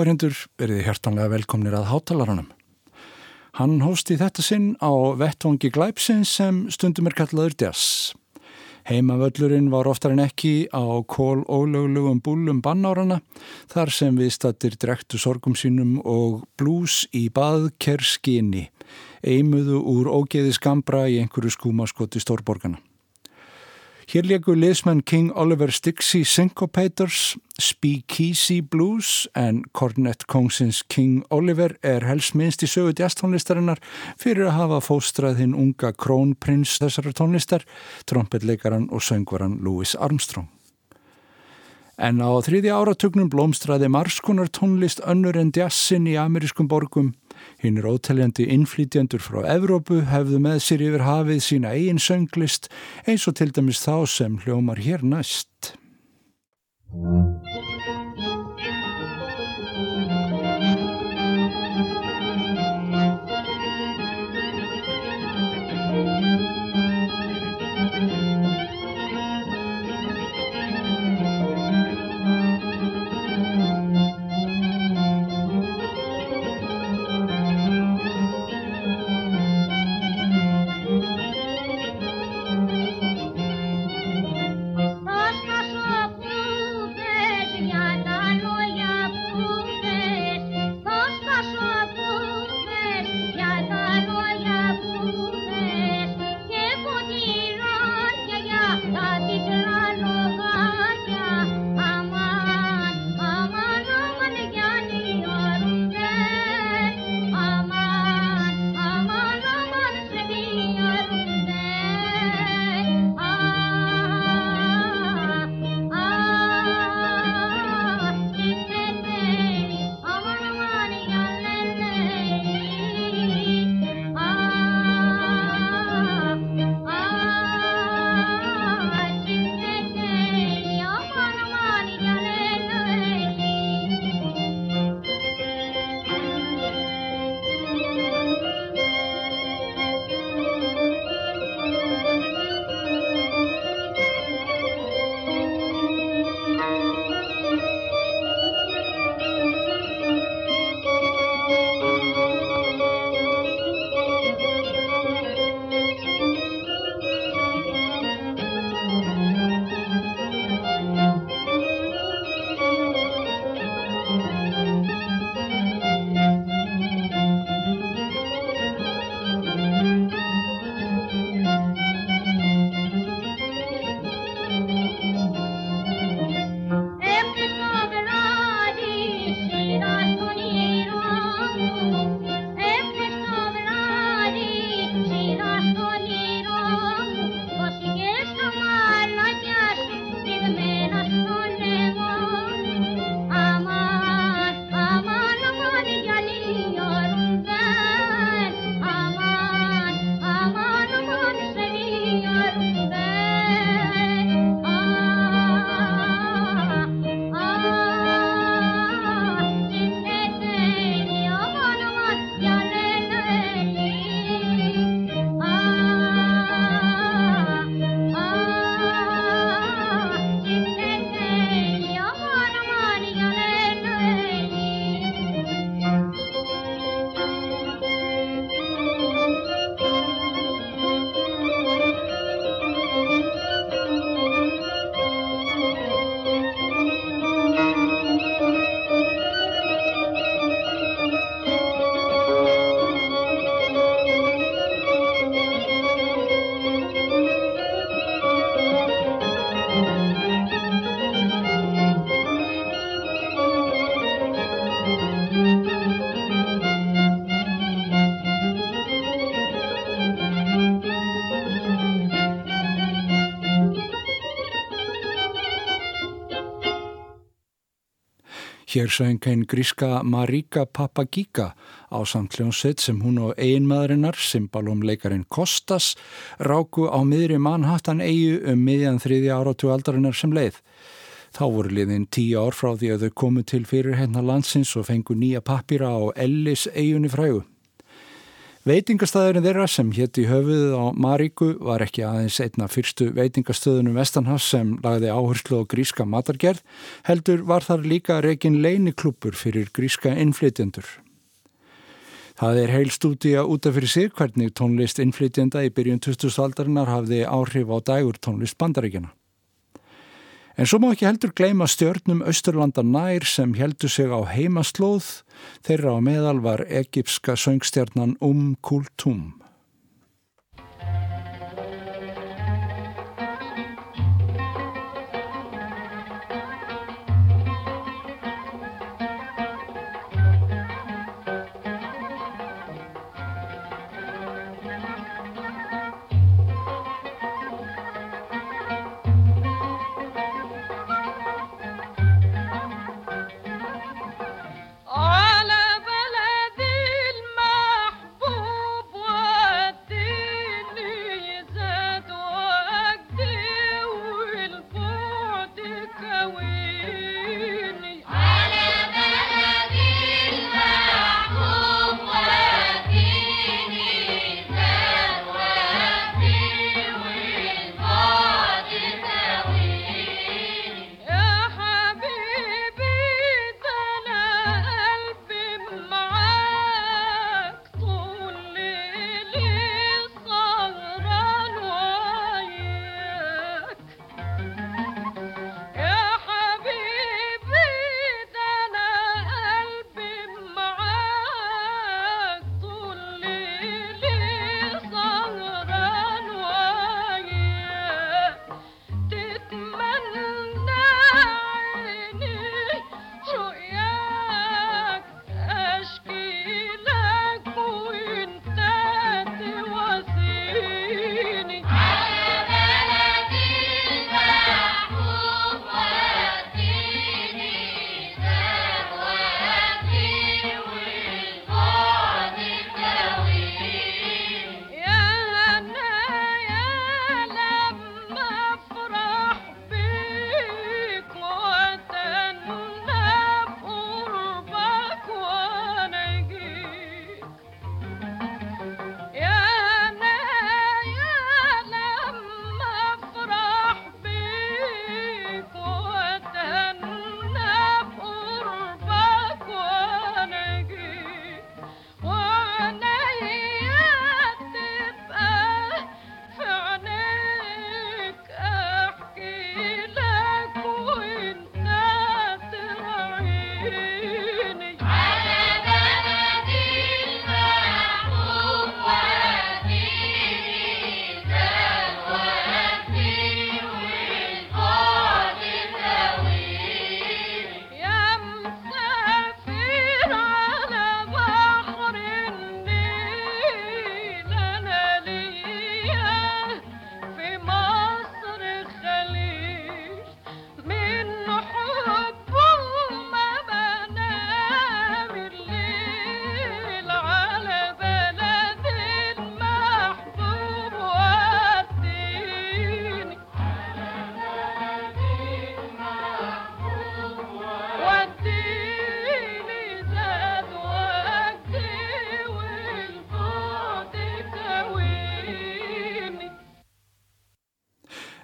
Áherindur, verið hjartanlega velkomnir að hátalarunum. Hann hósti þetta sinn á vettvangi glæpsins sem stundum er kallaður Djass. Heimavöllurinn var oftar en ekki á kól ólöglegum búlum bannárana þar sem við stattir drektu sorgum sínum og blús í baðkerskinni, eimuðu úr ógeði skambra í einhverju skúmaskoti stórborgana. Hér leikur liðsmenn King Oliver Stixey Syncopators, Speakeasy Blues en Cornet Kongsins King Oliver er helst minnst í sögu jazztónlistarinnar fyrir að hafa fóstrað hinn unga krónprins þessara tónlistar, trompetleikaran og söngvaran Louis Armstrong. En á þriði áratugnum blómstraði marskunar tónlist önnur en jazzin í amerískum borgum Hinn er ótaljandi innflýtjandur frá Evrópu hefðu með sér yfir hafið sína eigin sönglist eins og til dæmis þá sem hljómar hér næst. Hér söng einn gríska Marika Papagíka á samtljónsett sem hún og einmaðurinnar, symbalumleikarin Kostas, ráku á miðri Manhattan eigu um miðjan þriði áratu aldarinnar sem leið. Þá voru liðin tíu ár frá því að þau komu til fyrir hérna landsins og fengu nýja pappira á Ellis eigunni frægu. Veitingastæðurinn þeirra sem hétti höfuðið á Maríku var ekki aðeins einna fyrstu veitingastöðunum Vestanhás sem lagði áherslu á gríska matargerð, heldur var þar líka reygin leiniklúpur fyrir gríska innflytjendur. Það er heil stúdíja útaf fyrir sig hvernig tónlist innflytjenda í byrjun 2000 aldarinnar hafði áhrif á dægur tónlist bandaríkjana. En svo má ekki heldur gleima stjörnum Östurlanda nær sem heldur sig á heimaslóð þeirra á meðal var egipska söngstjarnan Um Kultum.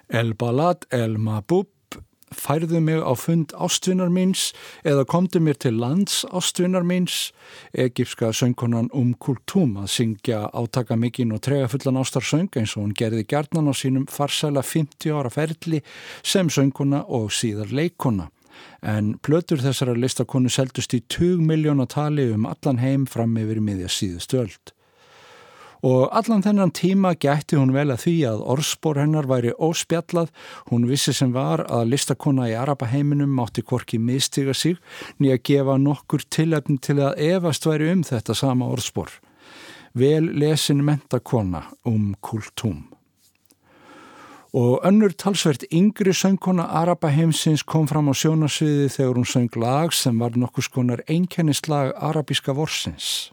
El Balad El Mabub færðu mig á fund ástvinnar míns eða komdu mér til lands ástvinnar míns. Egipska söngkonan Um Kultum að syngja átaka mikinn og trega fullan ástarsöng eins og hún gerði gerðnan á sínum farsæla 50 ára ferli sem söngkona og síðar leikona en plötur þessara listakonu seldust í 20 miljóna tali um allan heim fram yfir miðja síðustöld og allan þennan tíma gætti hún vel að því að orðspor hennar væri óspjallað, hún vissi sem var að listakona í Arabaheiminum mátti korki mistiga sig nýja gefa nokkur tilöfn til að efast væri um þetta sama orðspor. Vel lesin mentakona um kultúm. Og önnur talsvert yngri söngkona Arabaheimsins kom fram á sjónasviði þegar hún söng lag sem var nokkur skonar einkennislag arabíska vorsins.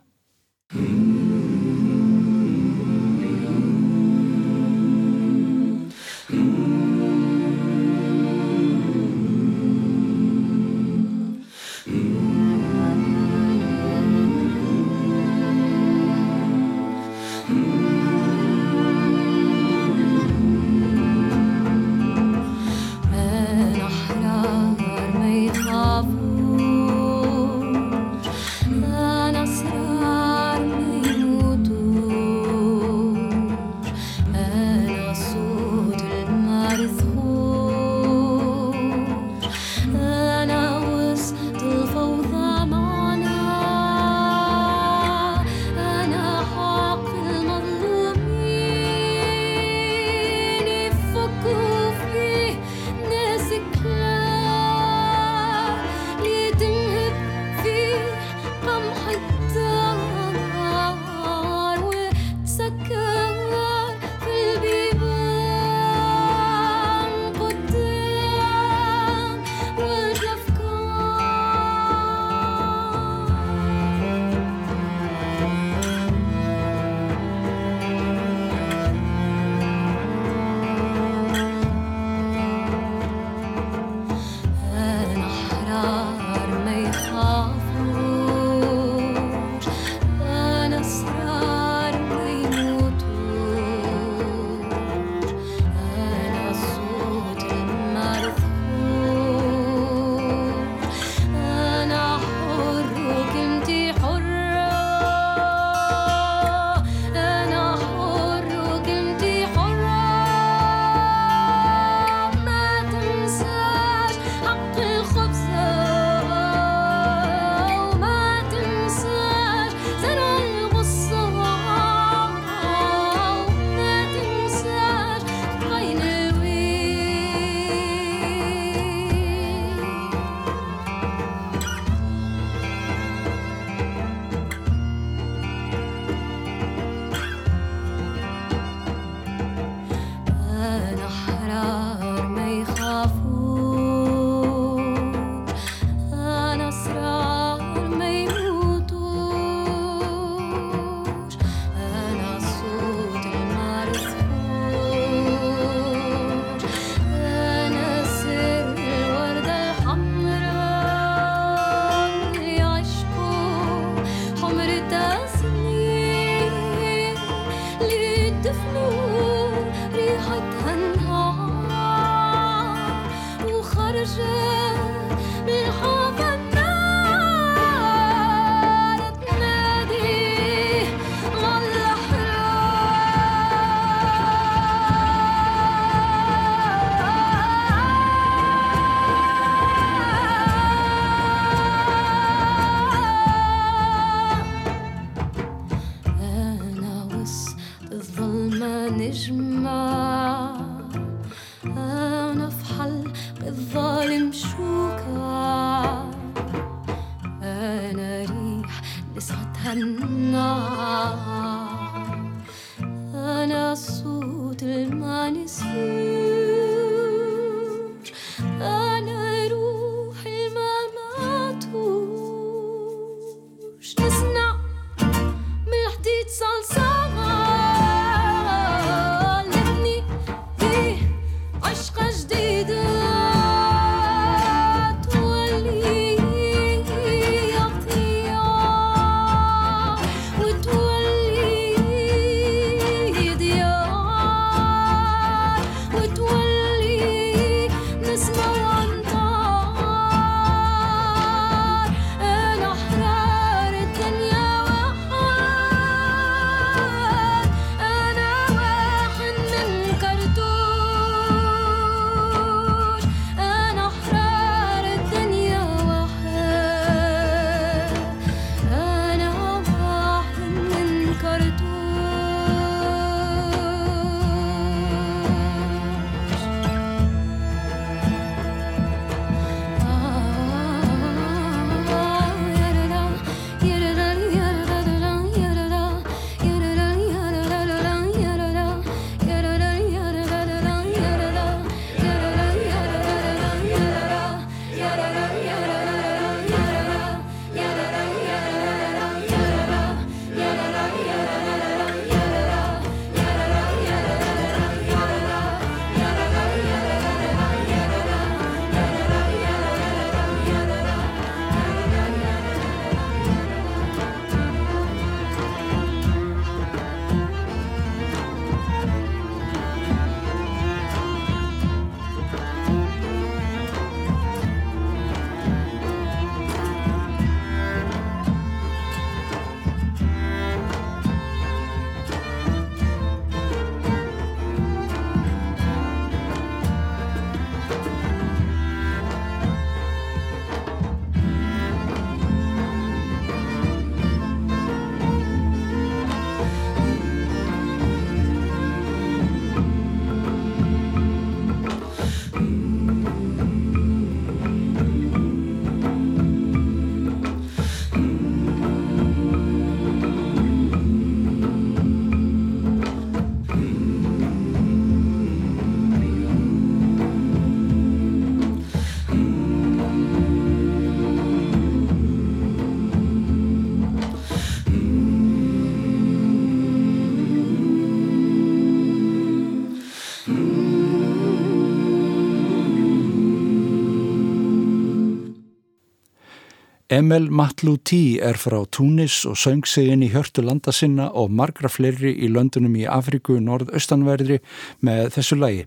Emel Matlouti er frá Túnis og söng sig inn í hjörtu landa sinna og margra fleiri í löndunum í Afriku norðaustanverðri með þessu lagi.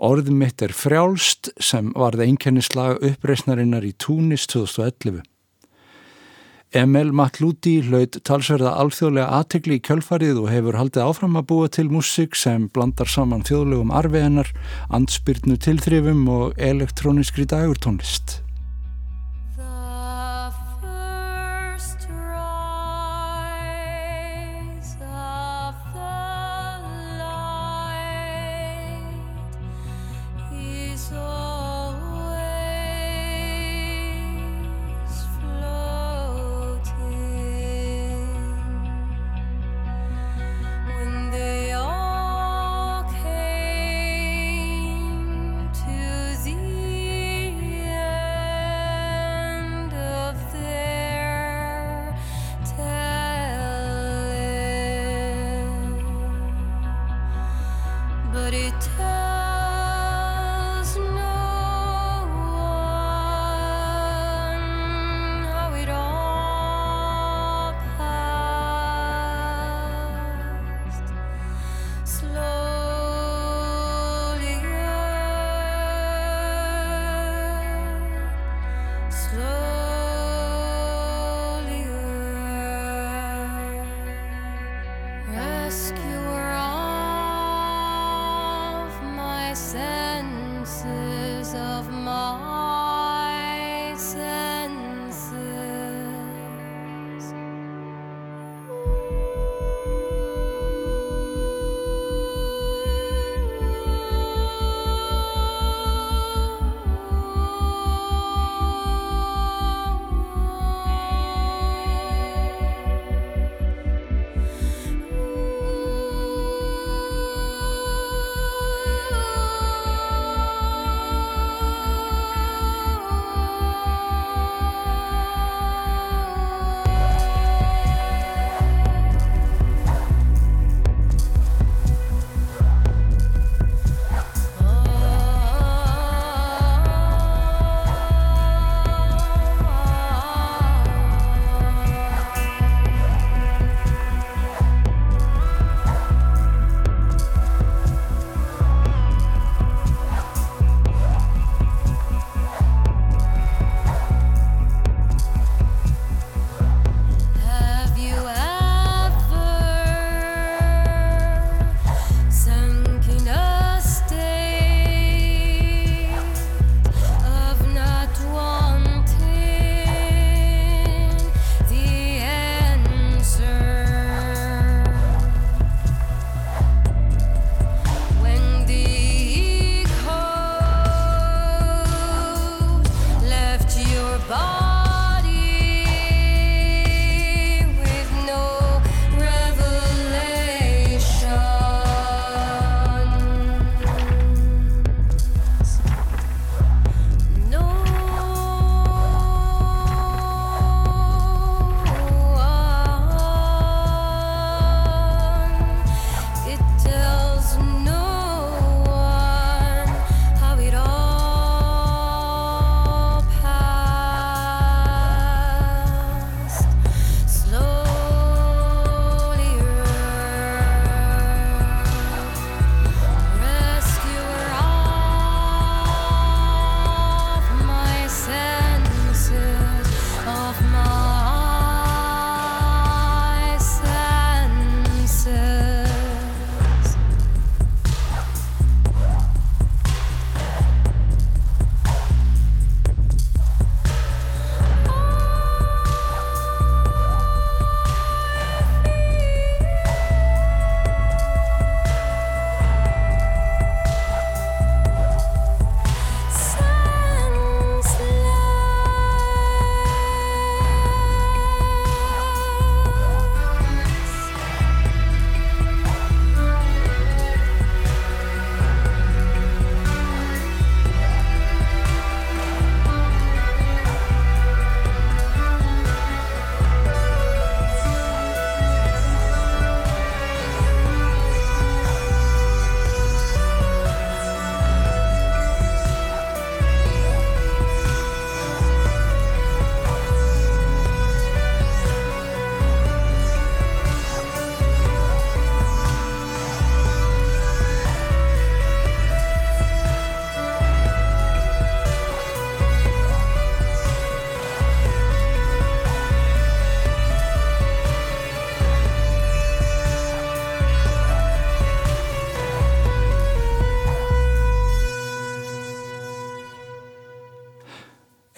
Orðum mitt er frjálst sem varði einkennislag uppreysnarinnar í Túnis 2011. Emel Matlouti hlaut talsverða alþjóðlega aðtegli í kjölfarið og hefur haldið áfram að búa til músík sem blandar saman þjóðlegum arfiðennar, ansbyrnu tilþrifum og elektróniskri dagurtónlist.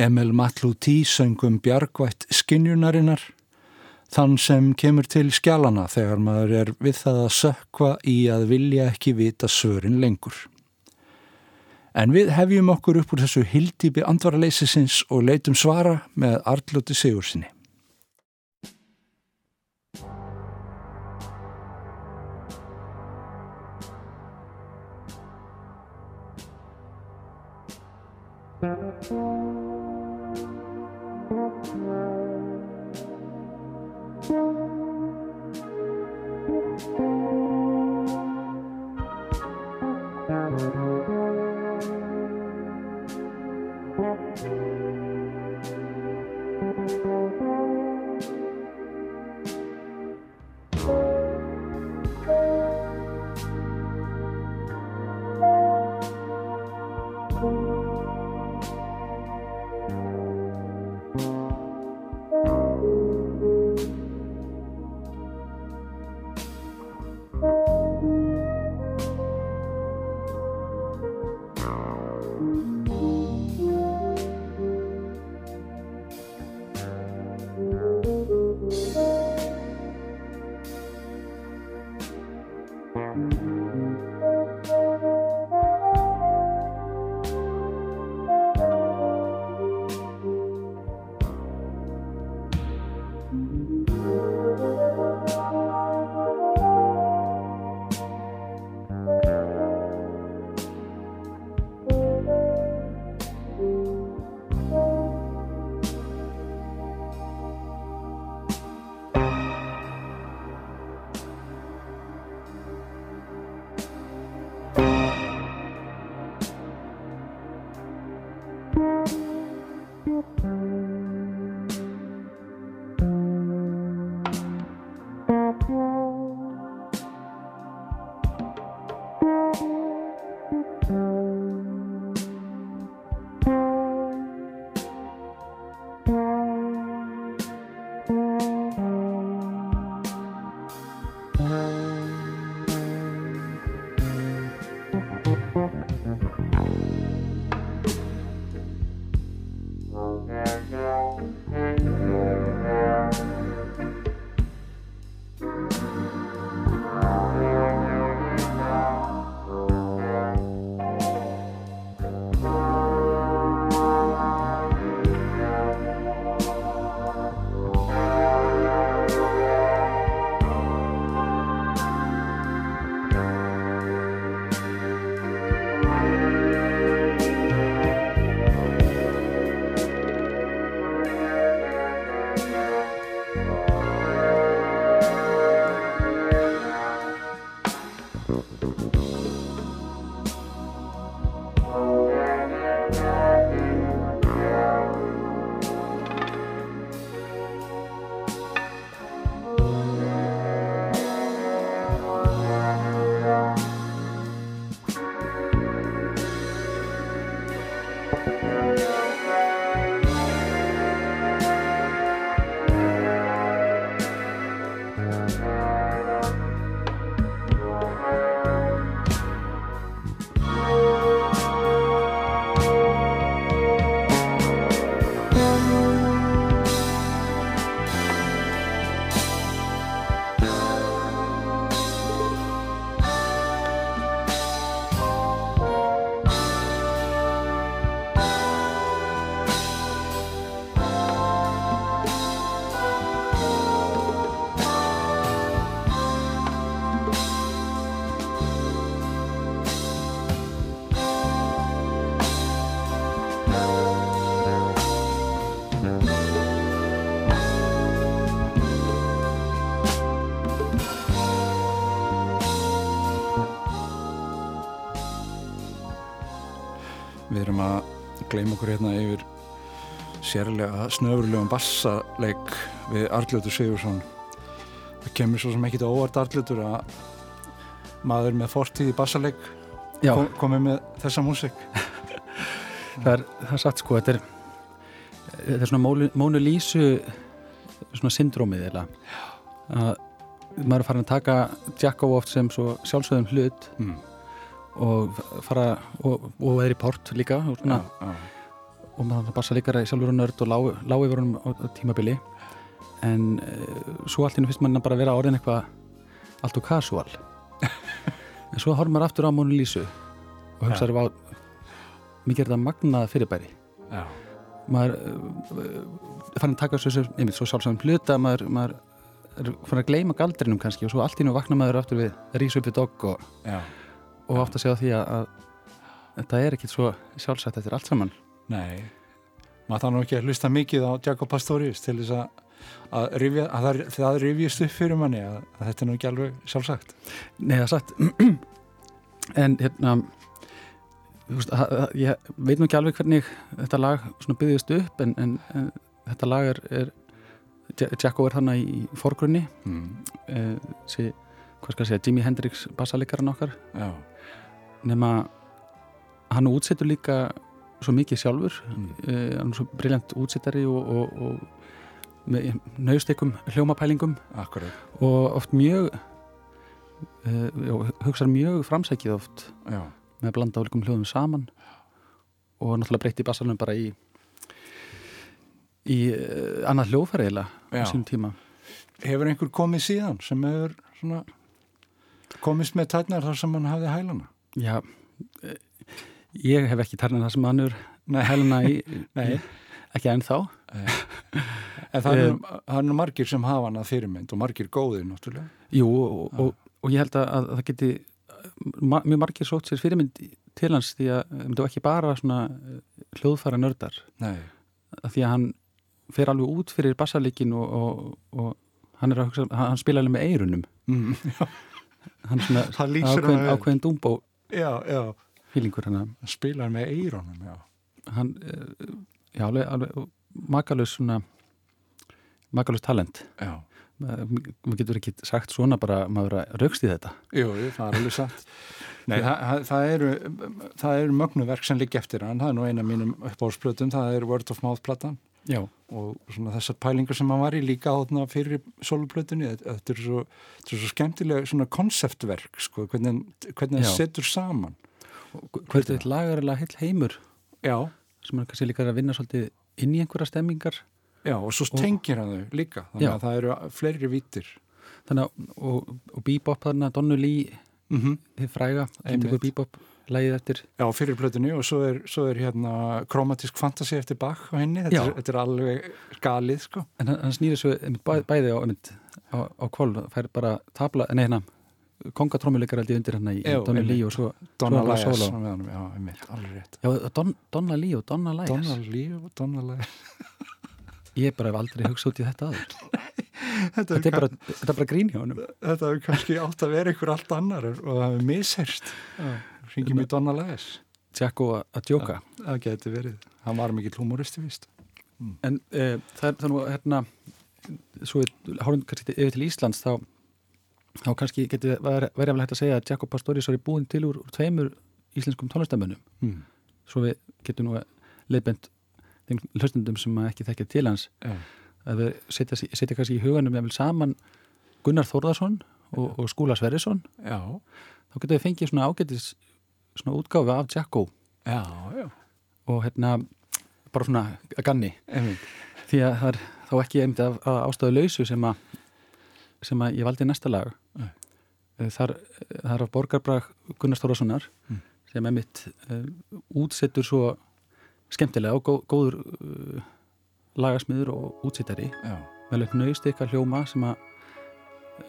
Emil Matluti söngum bjargvætt skinjunarinnar, þann sem kemur til skjálana þegar maður er við það að sökva í að vilja ekki vita svörin lengur. En við hefjum okkur upp úr þessu hildýpi andvaraleysisins og leitum svara með Arlóti Við gleyma okkur hérna yfir sérlega snöfurlegum bassaleik við Arljótur Sigursson. Það kemur svo sem ekkit óvart Arljótur að maður með fortíð í bassaleik kom, komið með þessa músik. það, er, það er satt sko, þetta er, þetta er svona mónu lísu svona syndrómið eða að maður er farin að taka Jakob oft sem svo sjálfsögðum hlut mm og fara og, og eða í port líka og, svona, já, já. Og maður passa líka sjálfur og nörd og lág, lág yfir honum á, á tímabili. En uh, svo allt innu finnst mann bara að vera orðin eitthvað allt og casual. En svo horfum maður aftur á Mónu Lísu og hugsaður á mikið er þetta magnað fyrirbæri. Já. maður uh, fann að taka svo, einmitt, svo sjálfsagum hluta maður, maður er fann að gleyma galdrinum kannski og svo allt í nú vakna maður aftur við rísu upp við dogg og, Já. og átt að segja því að, að þetta er ekkit svo sjálfsagt þetta er allt saman Nei, maður þarf nú ekki að hlusta mikið á Jacob Pastorius til þess að, að, rifja, að það, það rifjist upp fyrir manni að, að þetta er nú ekki alveg sjálfsagt. Nei, það er satt. En hérna veist, ég veit nú ekki alveg hvernig þetta lag byggðist upp en, en, en þetta lag er, er Jacko er þannig í forgrunni. Mm. eh, sí, hvað skal ég segja, Jimi Hendrix bassalikarinn okkar. Nema hann útsettur líka svo mikið sjálfur mm. eh, hann er svo briljant útsettari og, og, og með naustekum hljómapælingum akkurat. og oft mjög uh, já, hugsaður mjög framsækið oft Já, með að blanda álikum hljóðum saman og náttúrulega breytti bassalunum bara í í uh, annað hljóðfæri eiginlega á sínum tíma hefur einhver komið síðan sem hefur svona komist með tætnar þar sem hann hafði hælana? Já, eh, ég hef ekki tarnað það sem Nei. helna í, Nei. ekki ennþá. En það er, það er margir sem hafa hann að fyrirmynd og margir góðir náttúrulega. Jú, og, og, og ég held að, að það geti ma mjög margir sótt sér fyrirmynd til hans því að um, það var ekki bara svona eh, hljóðfæra nördar. Nei, því að hann fer alveg út fyrir bassalíkin og, og, og hann hugsa, hann, hann spila alveg með eirunum mm, já, hann svona ákveðin, ákveðin dúmbó. Já, já, fílingur hann hann spilar með eironum, já. hann, eh, já, alveg, alveg makalus svona makalus talent. Já, maður getur ekki sagt svona bara maður að raukst í þetta. Jú, það er alveg satt. Nei, það, það- eru, eru mögnuverk sem ligg eftir hann, það er nú eina mínum uppáhaldsplötum, það er Word of Mouth platan. Já, og svona þessar pælingar sem hann var í líka átna fyrir soluplötunni, þetta er svo, svo skemmtilega svona konceptverk, sko, hvernig, það setur saman. Hvert er lagarilega heil heimur Já, sem er kannski líka að vinna svolítið inn í einhverja stemmingar já, og svo tengir hann þau líka, þannig Já. að það eru fleiri vítir. þannig að, og, og bebop þarna, Donnu Lee Mm -hmm. þið fræga, er bebop lægið eftir, Já, fyrir plötunni og svo er, svo er hérna kromatísk fantasi eftir Bach á henni, þetta er, þetta er alveg galið, sko. en hann, hann snýri svo bæ, bæði á, á, á kvolv fær bara tabla, nei hérna kongatrómuleikar ég undir hann í Já, Donnu einmitt. Lee og svo Donna Don, Donna Lee og Donna Lyas Donna Lee og Donna Lyas. ég bara hef aldrei hugsað út í þetta aður Þetta þetta er bara, þetta er bara grín hjá honum Þetta hefur kannski átt að vera ykkur allt annar og það hefur misherst. Ringjum í Donna Lyas. Jacko að- djóka Það geti verið. Hann var mikill humoristi, víst. En uh, það er nú hérna svo við horfum kannski yfir til Íslands þá, þá kannski getur verið hægt að segja að Jakob Pastorius er búin til úr, tveimur íslenskum tónlistamönnum Mm. svo við getum nú leiðbend þeim hlustundum sem ekki þekkja til hans Já. að við setja, setja kannski í huganum jafnvel saman Gunnar Þórðarsson og, og Skúla Sverrisson Já, þá getum við fengið svona ágætis svona útgáfi af Jakob já, já. og hérna bara svona að ganni Einmitt. því að það er þá ekki einmitt af, af ástöðu lausu sem að sem að ég valdi næsta lag Eh, þar, það er af Borgarbrag Gunnar Stórassonar Mm. sem einmitt uh, útsettur svo skemmtilega og góð, góður uh, lagasmiður og útsettari Já, vel upp nöðst ykkar hljóma sem að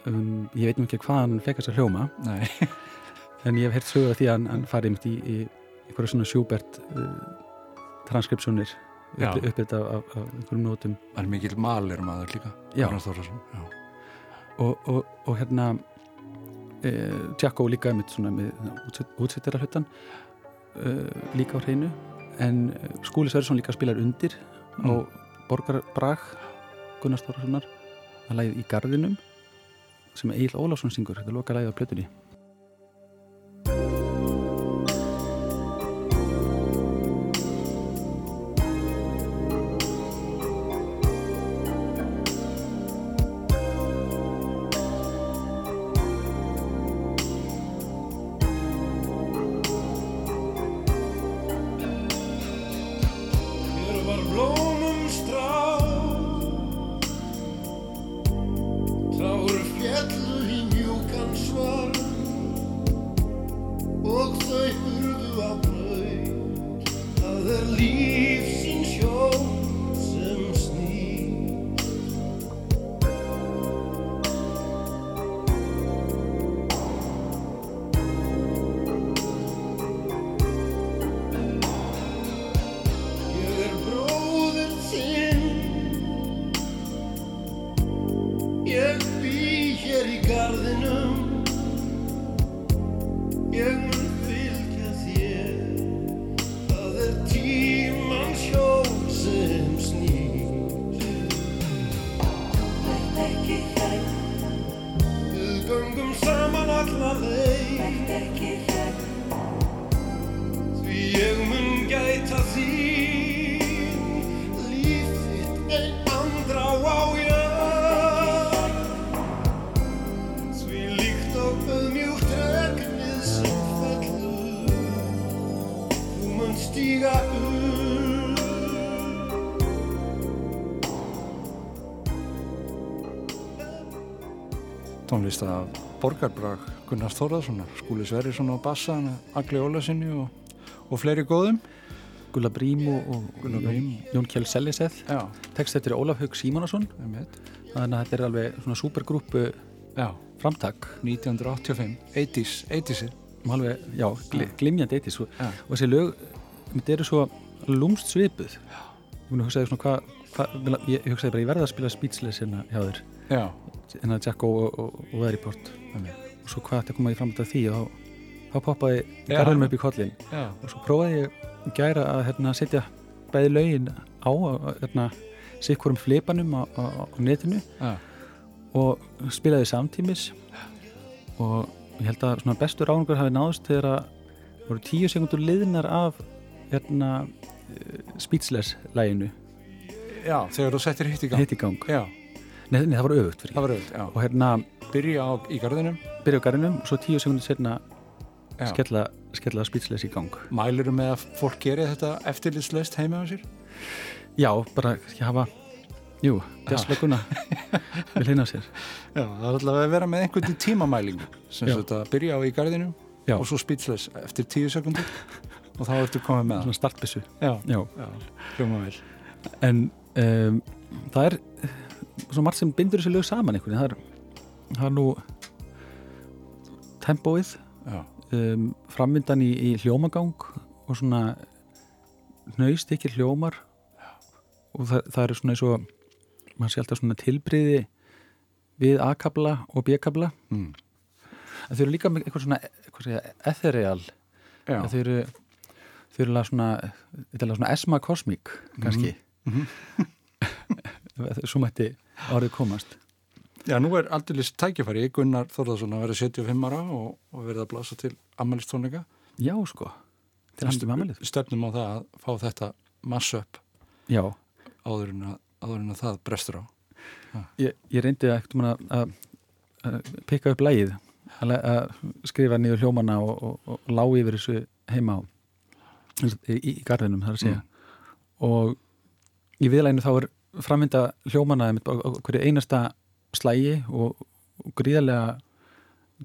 um, ég veit nú ekki hvað hann fekk þess að hljóma nei. en ég hef heyrt sögur af því að hann, hann farið einmitt í, í einhverja svona sjúbert uh, transkripsjónir uppið af, af, af einhverjum nótum Það er mikill malir maður líka. Já. Já. og, og, og hérna e, Jacko líka með, svona, með útsettira hlutan e, líka á hreinu. En eh, Skúli Sverjesson líka spilar undir Mm. á Borgarbrag Gunnar Stórassonar að lagið í Garðinum sem Egil Ólafsson syngur, þetta er loka lagið á plötunni tónlist af Borgarbrag Gunnar Þórðarssonar, Skúli Sverrisson á bassa Agli Ólasinni og, og fleiri góðum. Gulla Brím og, og Gunnar Brím. Jón Kjell Selliseth. Já, tekst eftir Ólaf Haug einmitt. þannig að þetta er alveg svona supergrúpu framtak. 1985, 80s, 80s og alveg, já, gl glimjandi eittis og, Já. og þessi lög þetta eru svo lúmst svipuð. Ég mun að hugsaði svona hvað hva, ég, hugsaði bara ég verða að spila Speechless hérna hjá þér. Hérna Jacko og, og, og Veriport einmitt. og svo hvað þetta kom að ég framönda því og þá, poppaði Já. garðinum upp í kollin og svo prófaði ég gæra að hérna, setja bæði lögin á hérna, sikkurum flipanum á, á, á netinu. Já, og spilaði samtímis. Og ég held að svona bestur árangur hafi náðust þegar að voru tíu sekundur liðnar af hérna eh, Speechless læginu já, þegar þú settir hitt í gang. Hitt í gang. Já, nei, nei, það var öfugt fyrir það var auðvitað, já. Og hérna Byrja á í garðinum. Byrja á garðinum og svo tíu sekundur setna skella, skella Speechless í gang. Mæliru með að fólk geri þetta eftirlitslaust heima á sér? já, bara ekki hafa jú, jazzlögguna vil hinna sér. Já, það er alltaf að vera með einhvern tímamælingu sem þetta byrja á í garðinum Já. og svo speechless eftir tíu sekundur og þá ertu komið með svona startbissu það Já, já. já, hljóma vel. En um, það er svo margt sem bindur þessu lög saman einhvern veginn. Það er, það er nú tempóið Já, um, framvindan í, í hljómagang og svona nöist ekki hljómar. Og það, það er svona eins og maður sé alltaf svona tilbriði við A-kabla og B-kabla mm. en þau eru líka með eitthvað svona ethereal. Já. þau eru þau eru alveg svona, svona esma kosmík kannski Mhm. svo mætti árið komast. Já, nú er aldrei tækifæri. Gunnar Þorðarsson að vera 75 ára og, og verða að blasa til ammælistónleika já sko, Stefnum á það að fá þetta mass-up já, áður en að, áður en að það brestur á. Ég, ég reyndi að, að, að, að pikka upp lægið að, að skrifa niður hljómana og, og, og lá yfir þessu heima á í, í garðinum þar að segja. Og í viðlæginu þá er framvinda á hverju einasta slægi og, og gríðarlega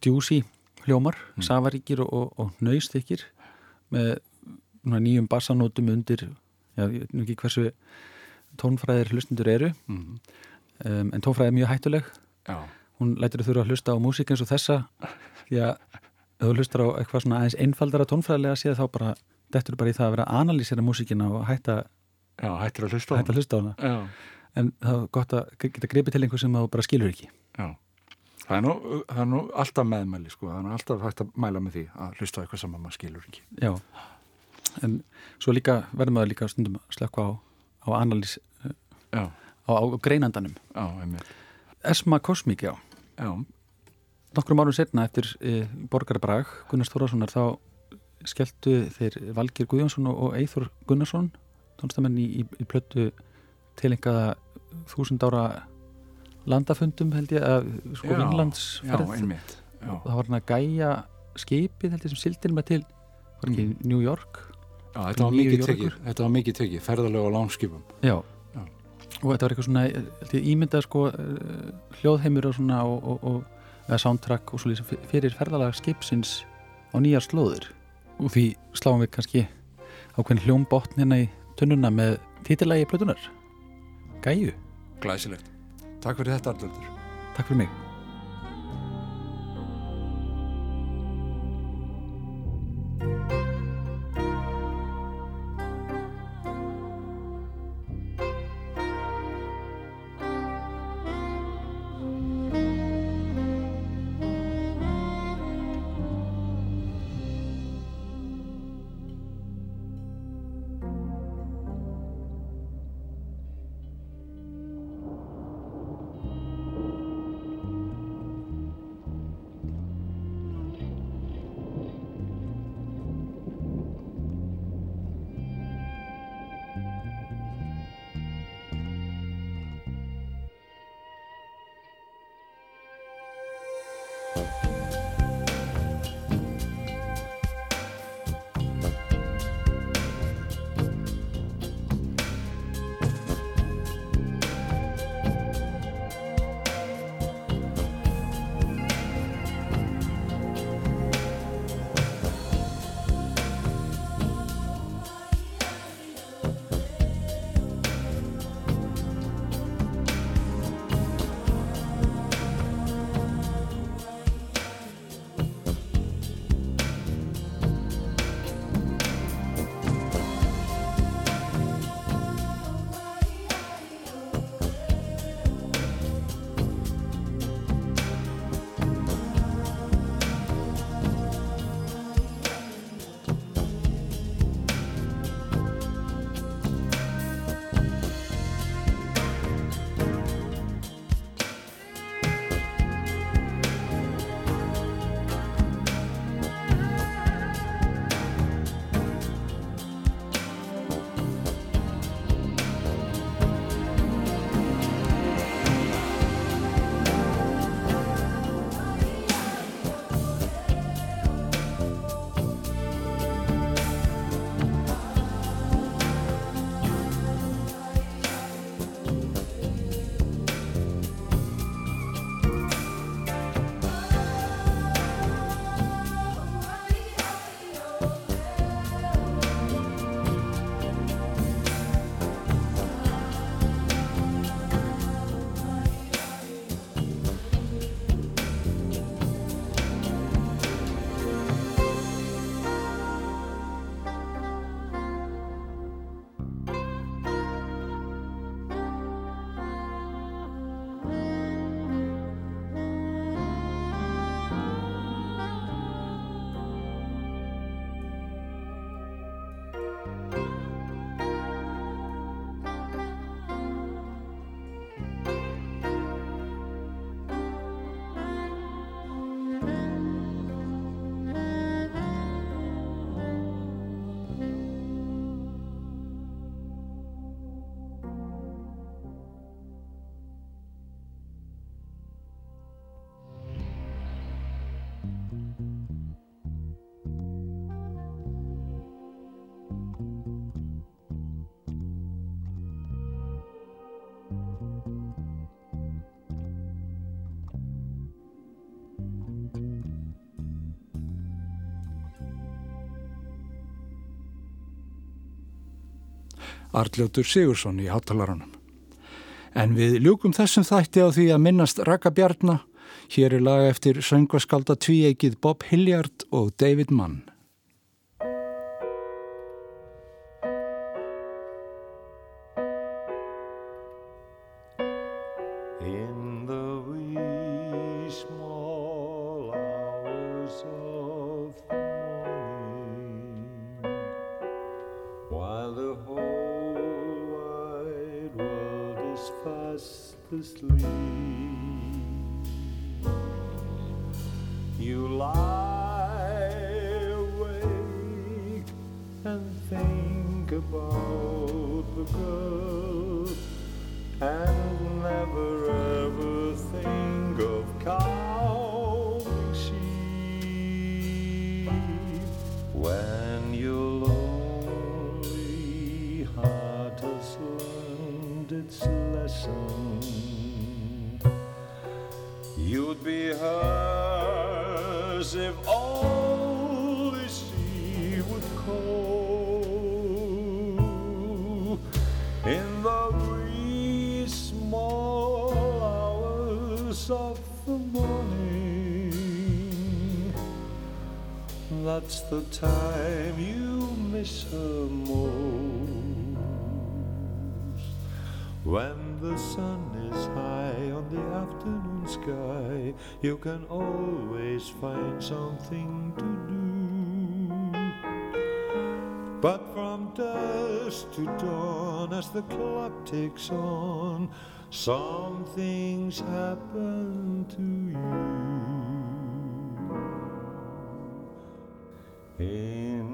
djúsi hljómar, Mm. safaríkir og, og, og nöystykir með nýjum bassanótum undir já, ég veit ekki hversu tónfræðir hlustundur eru mm. um, en tónfræði er mjög hættuleg Já, hún þau þurfa að hlusta á músík eins og þessa því að þú hlustar á eitthvað svona aðeins einfaldara tónfræðilega séð þá bara dettur bara í það að vera að analýsera músíkina og hætta, já hættir að hlusta á hætta að hlusta á hana. Já, en það er gott að geta gripið til einhver sem þú bara skilur ekki. Já. Það er, nú, það er nú alltaf meðmæli sko, það er nú alltaf hægt að mæla með því að hlusta á eitthvað sem maður skilur ekki. já. En svo líka verður maður líka stundum að slökka á, á analýs á, á greinandanum. Já, einmitt. Esma Kosmík, já. Já, nokkrum árum setna eftir e, Borgarbrag Gunnars Þórðarssonar þá skelltu þeir Valgir Guðjónsson og, Eithor Gunnarsson tónstamenn í, í, í plötu tilengaða þúsund ára landafundum held ég að sko Vinglandsferð það var hann að gæja skipið held ég sem sildir með til var ekki Mm. New York? Já þetta, var tekið, þetta var mikið tekið, ferðarlega á lánskipum. já. Já. og þetta var eitthvað svona held ég, ímyndað sko eh, hljóðheimur og svona og, og, og eða soundtrack og svo fyrir ferðalega skipsins á nýjar slóðir. Og því sláum við kannski ákveðin hljómbotn hérna í tunnuna með títillægi plötunar Gæju, Glæsilegt. Takk fyrir þetta, Arlöldur. takk fyrir mig Arljótur Sigursson í hátalarunum. En við ljúkum þessum þætti á því að minnast Raka Bjarnar. Hér er lag eftir söngvaskalda tvíegið Bob Hilliard og David Mann. its lesson. You'd be hers if only she would call in the wee small hours of the morning. That's the time you miss her most. The sun is high on the afternoon sky, you can always find something to do. But from dusk to dawn, as the clock ticks on, some things happen to you. In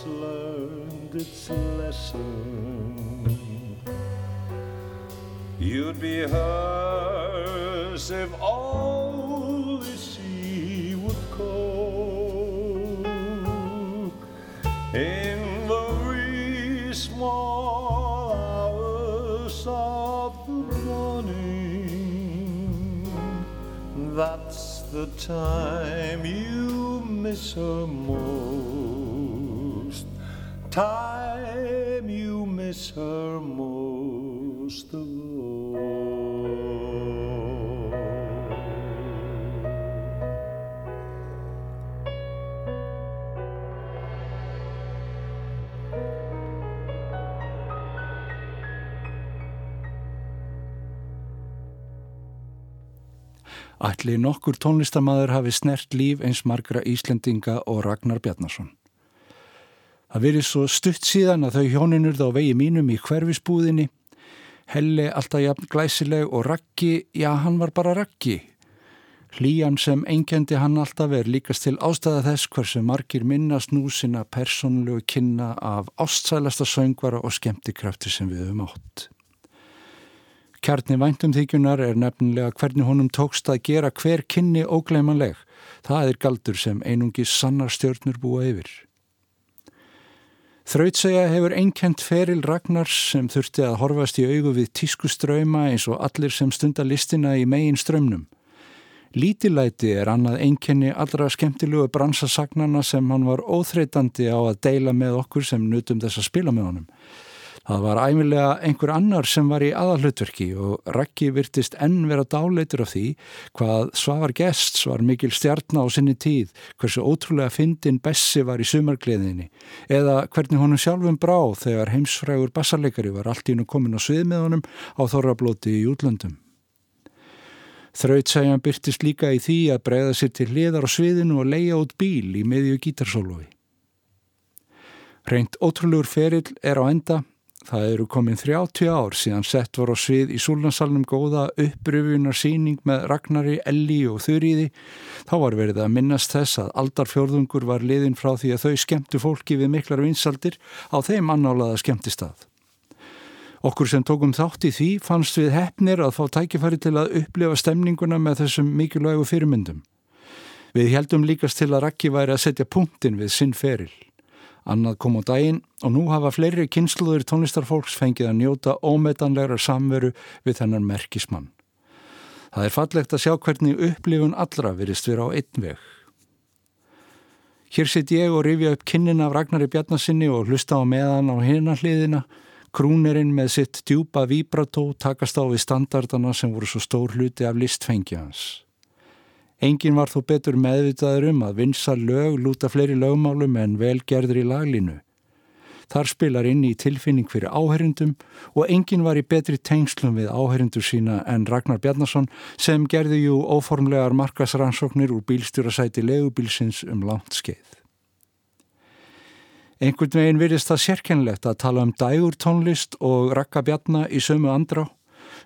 has learned its lesson. You'd be hers if only she would call in the wee small hours of the morning. That's the time you miss her most. Time you miss her most of all. Ætli nokkur tónlistamæður hafi snert líf eins margra Íslendinga og Ragnar Bjarnason. Það verið svo stutt síðan að þau hjóninur þá vegi mínum í hverfisbúðinni. Helli alltaf jafn glæsileg og Raggi, já hann var bara Raggi. Hlíjan sem einkendi hann alltaf er líkast til ástæða þess hversu margir minnast nú sinna persónlegu kynna af ástsælasta söngvara og skemmtikrafti sem við höfum átt. Kjarni væntumþykjunar er nefnilega hvernig honum tókst að gera hver kynni ógleimanleg. Það er galdur sem einungi sannar stjörnur búa yfir. Þrautsega hefur einkent feril Ragnars sem þurfti að horfast í augu við tískuströyma eins og allir sem stunda listina í megin strömmnum. Lítilæti er annað einkenni allra skemmtilegu bransasagnana sem hann var óþreytandi á að deila með okkur sem nutum þess að spila með honum. Það var æmilega einhver annar sem var í aðalhlutverki og Raggi virtist enn vera dáleitur af því hvað Svavar Gests var mikil stjarnar á sinni tíð, hversu ótrúlega fyndin Bessi var í sumargleðinni eða hvernig honum sjálfum brá þegar heimsfrægur bassarleikari var allt í nú komin á svið með honum á þorrablóti í útlöndum. Þrautsæjan byrtist líka í því að breyða sér til hliðar á sviðinu og leia út bíl í miðju gítarsólofi. Reynd ótrúlegur ferill er á enda Það eru komin 30 ár síðan sett var á svið í Súlnansalunum góða uppröfunar síning með Ragnari, Elli og Þurriði. Þá var verið að minnast þess að aldarfjörðungur var liðin frá því að þau skemmtu fólki við miklar vinsaldir á þeim annálaða skemmtistað. Okkur sem tókum þátt í því fannst við hefnir að fá tækifæri til að upplifa stemninguna með þessum mikilvægu fyrirmyndum. Við heldum líkast til að Raggi væri að setja punktin við sinn feril. Annað kom á daginn og nú hafa fleiri kynsluður tónlistarfólks fengið að njóta ómetanlegra samveru við þennan merkismann. Það er fallegt að sjá hvernig upplifun allra virist vera á einn veg. Hér sitt ég og rifja upp kinnin af Ragnari Bjarnasinni og hlusta á meðan á hinna hliðina, krúnerinn með sitt djúpa víbrató takast á við standardana sem voru svo stór hluti af listfengi hans. Engin var þó betur meðvitaður um að vinsa lög lúta fleiri lögmálum en velgerður í laglínu. Þar spilar inn í tilfinning fyrir áherindum og engin var í betri tengslum við áherindur sína en Ragnar Bjarnason sem gerði jú óformlegar markasrannsóknir úr bílstjórasæti legubílsins um langt skeið. Einhvern veginn virðist það sérkennlegt að tala um dægur tónlist og Ragga Bjarnar í sömu andrá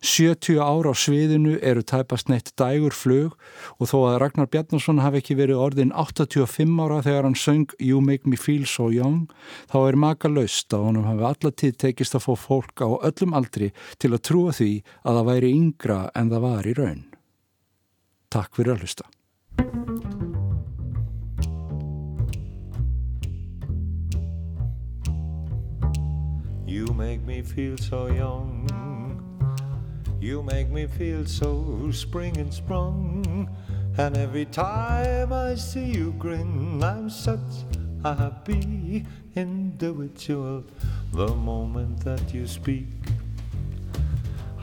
70 ár á sviðinu eru tæpast neitt dægur flug og þó að Ragnar Bjarnason hafi ekki verið orðin 85 ára þegar hann söng You Make Me Feel So Young þá er maka laust að honum hafi allatíð tekist að fá fólk á öllum aldri til að trúa því að það væri yngra en það var í raun. Takk fyrir að hlusta. You make me feel so young You make me feel so spring and sprung. And every time I see you grin, I'm such a happy individual. The moment that you speak,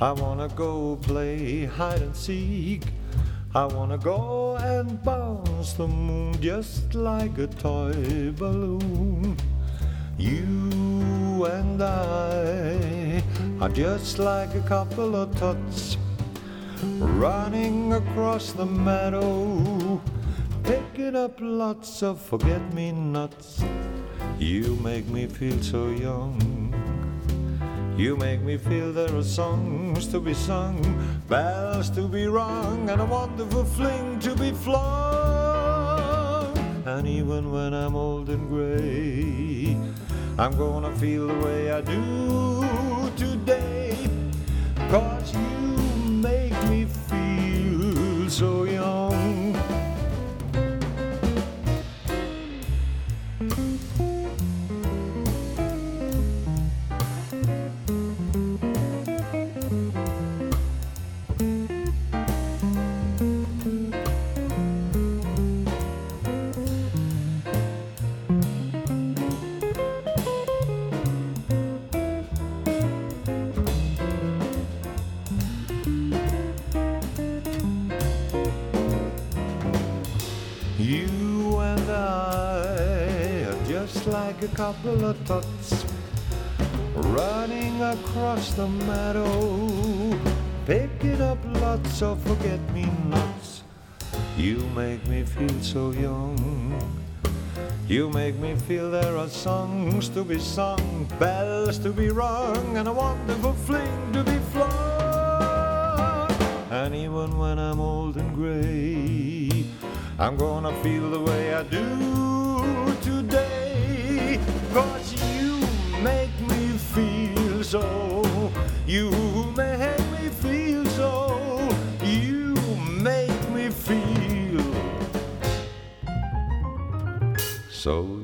I wanna go play hide and seek. I wanna go and bounce the moon just like a toy balloon. You and I are just like a couple of tots running across the meadow, picking up lots of forget me nots. You make me feel so young. You make me feel there are songs to be sung, bells to be rung, and a wonderful fling to be flung. And even when I'm old and gray, I'm gonna feel the way I do today. Tots running across the meadow, picking up lots of forget-me-nots. You make me feel so young. You make me feel there are songs to be sung, bells to be rung, and a wonderful fling to be flung. And even when I'm old and gray, I'm gonna feel the way I do today. Cause you make me feel so. You make me feel so. You make me feel so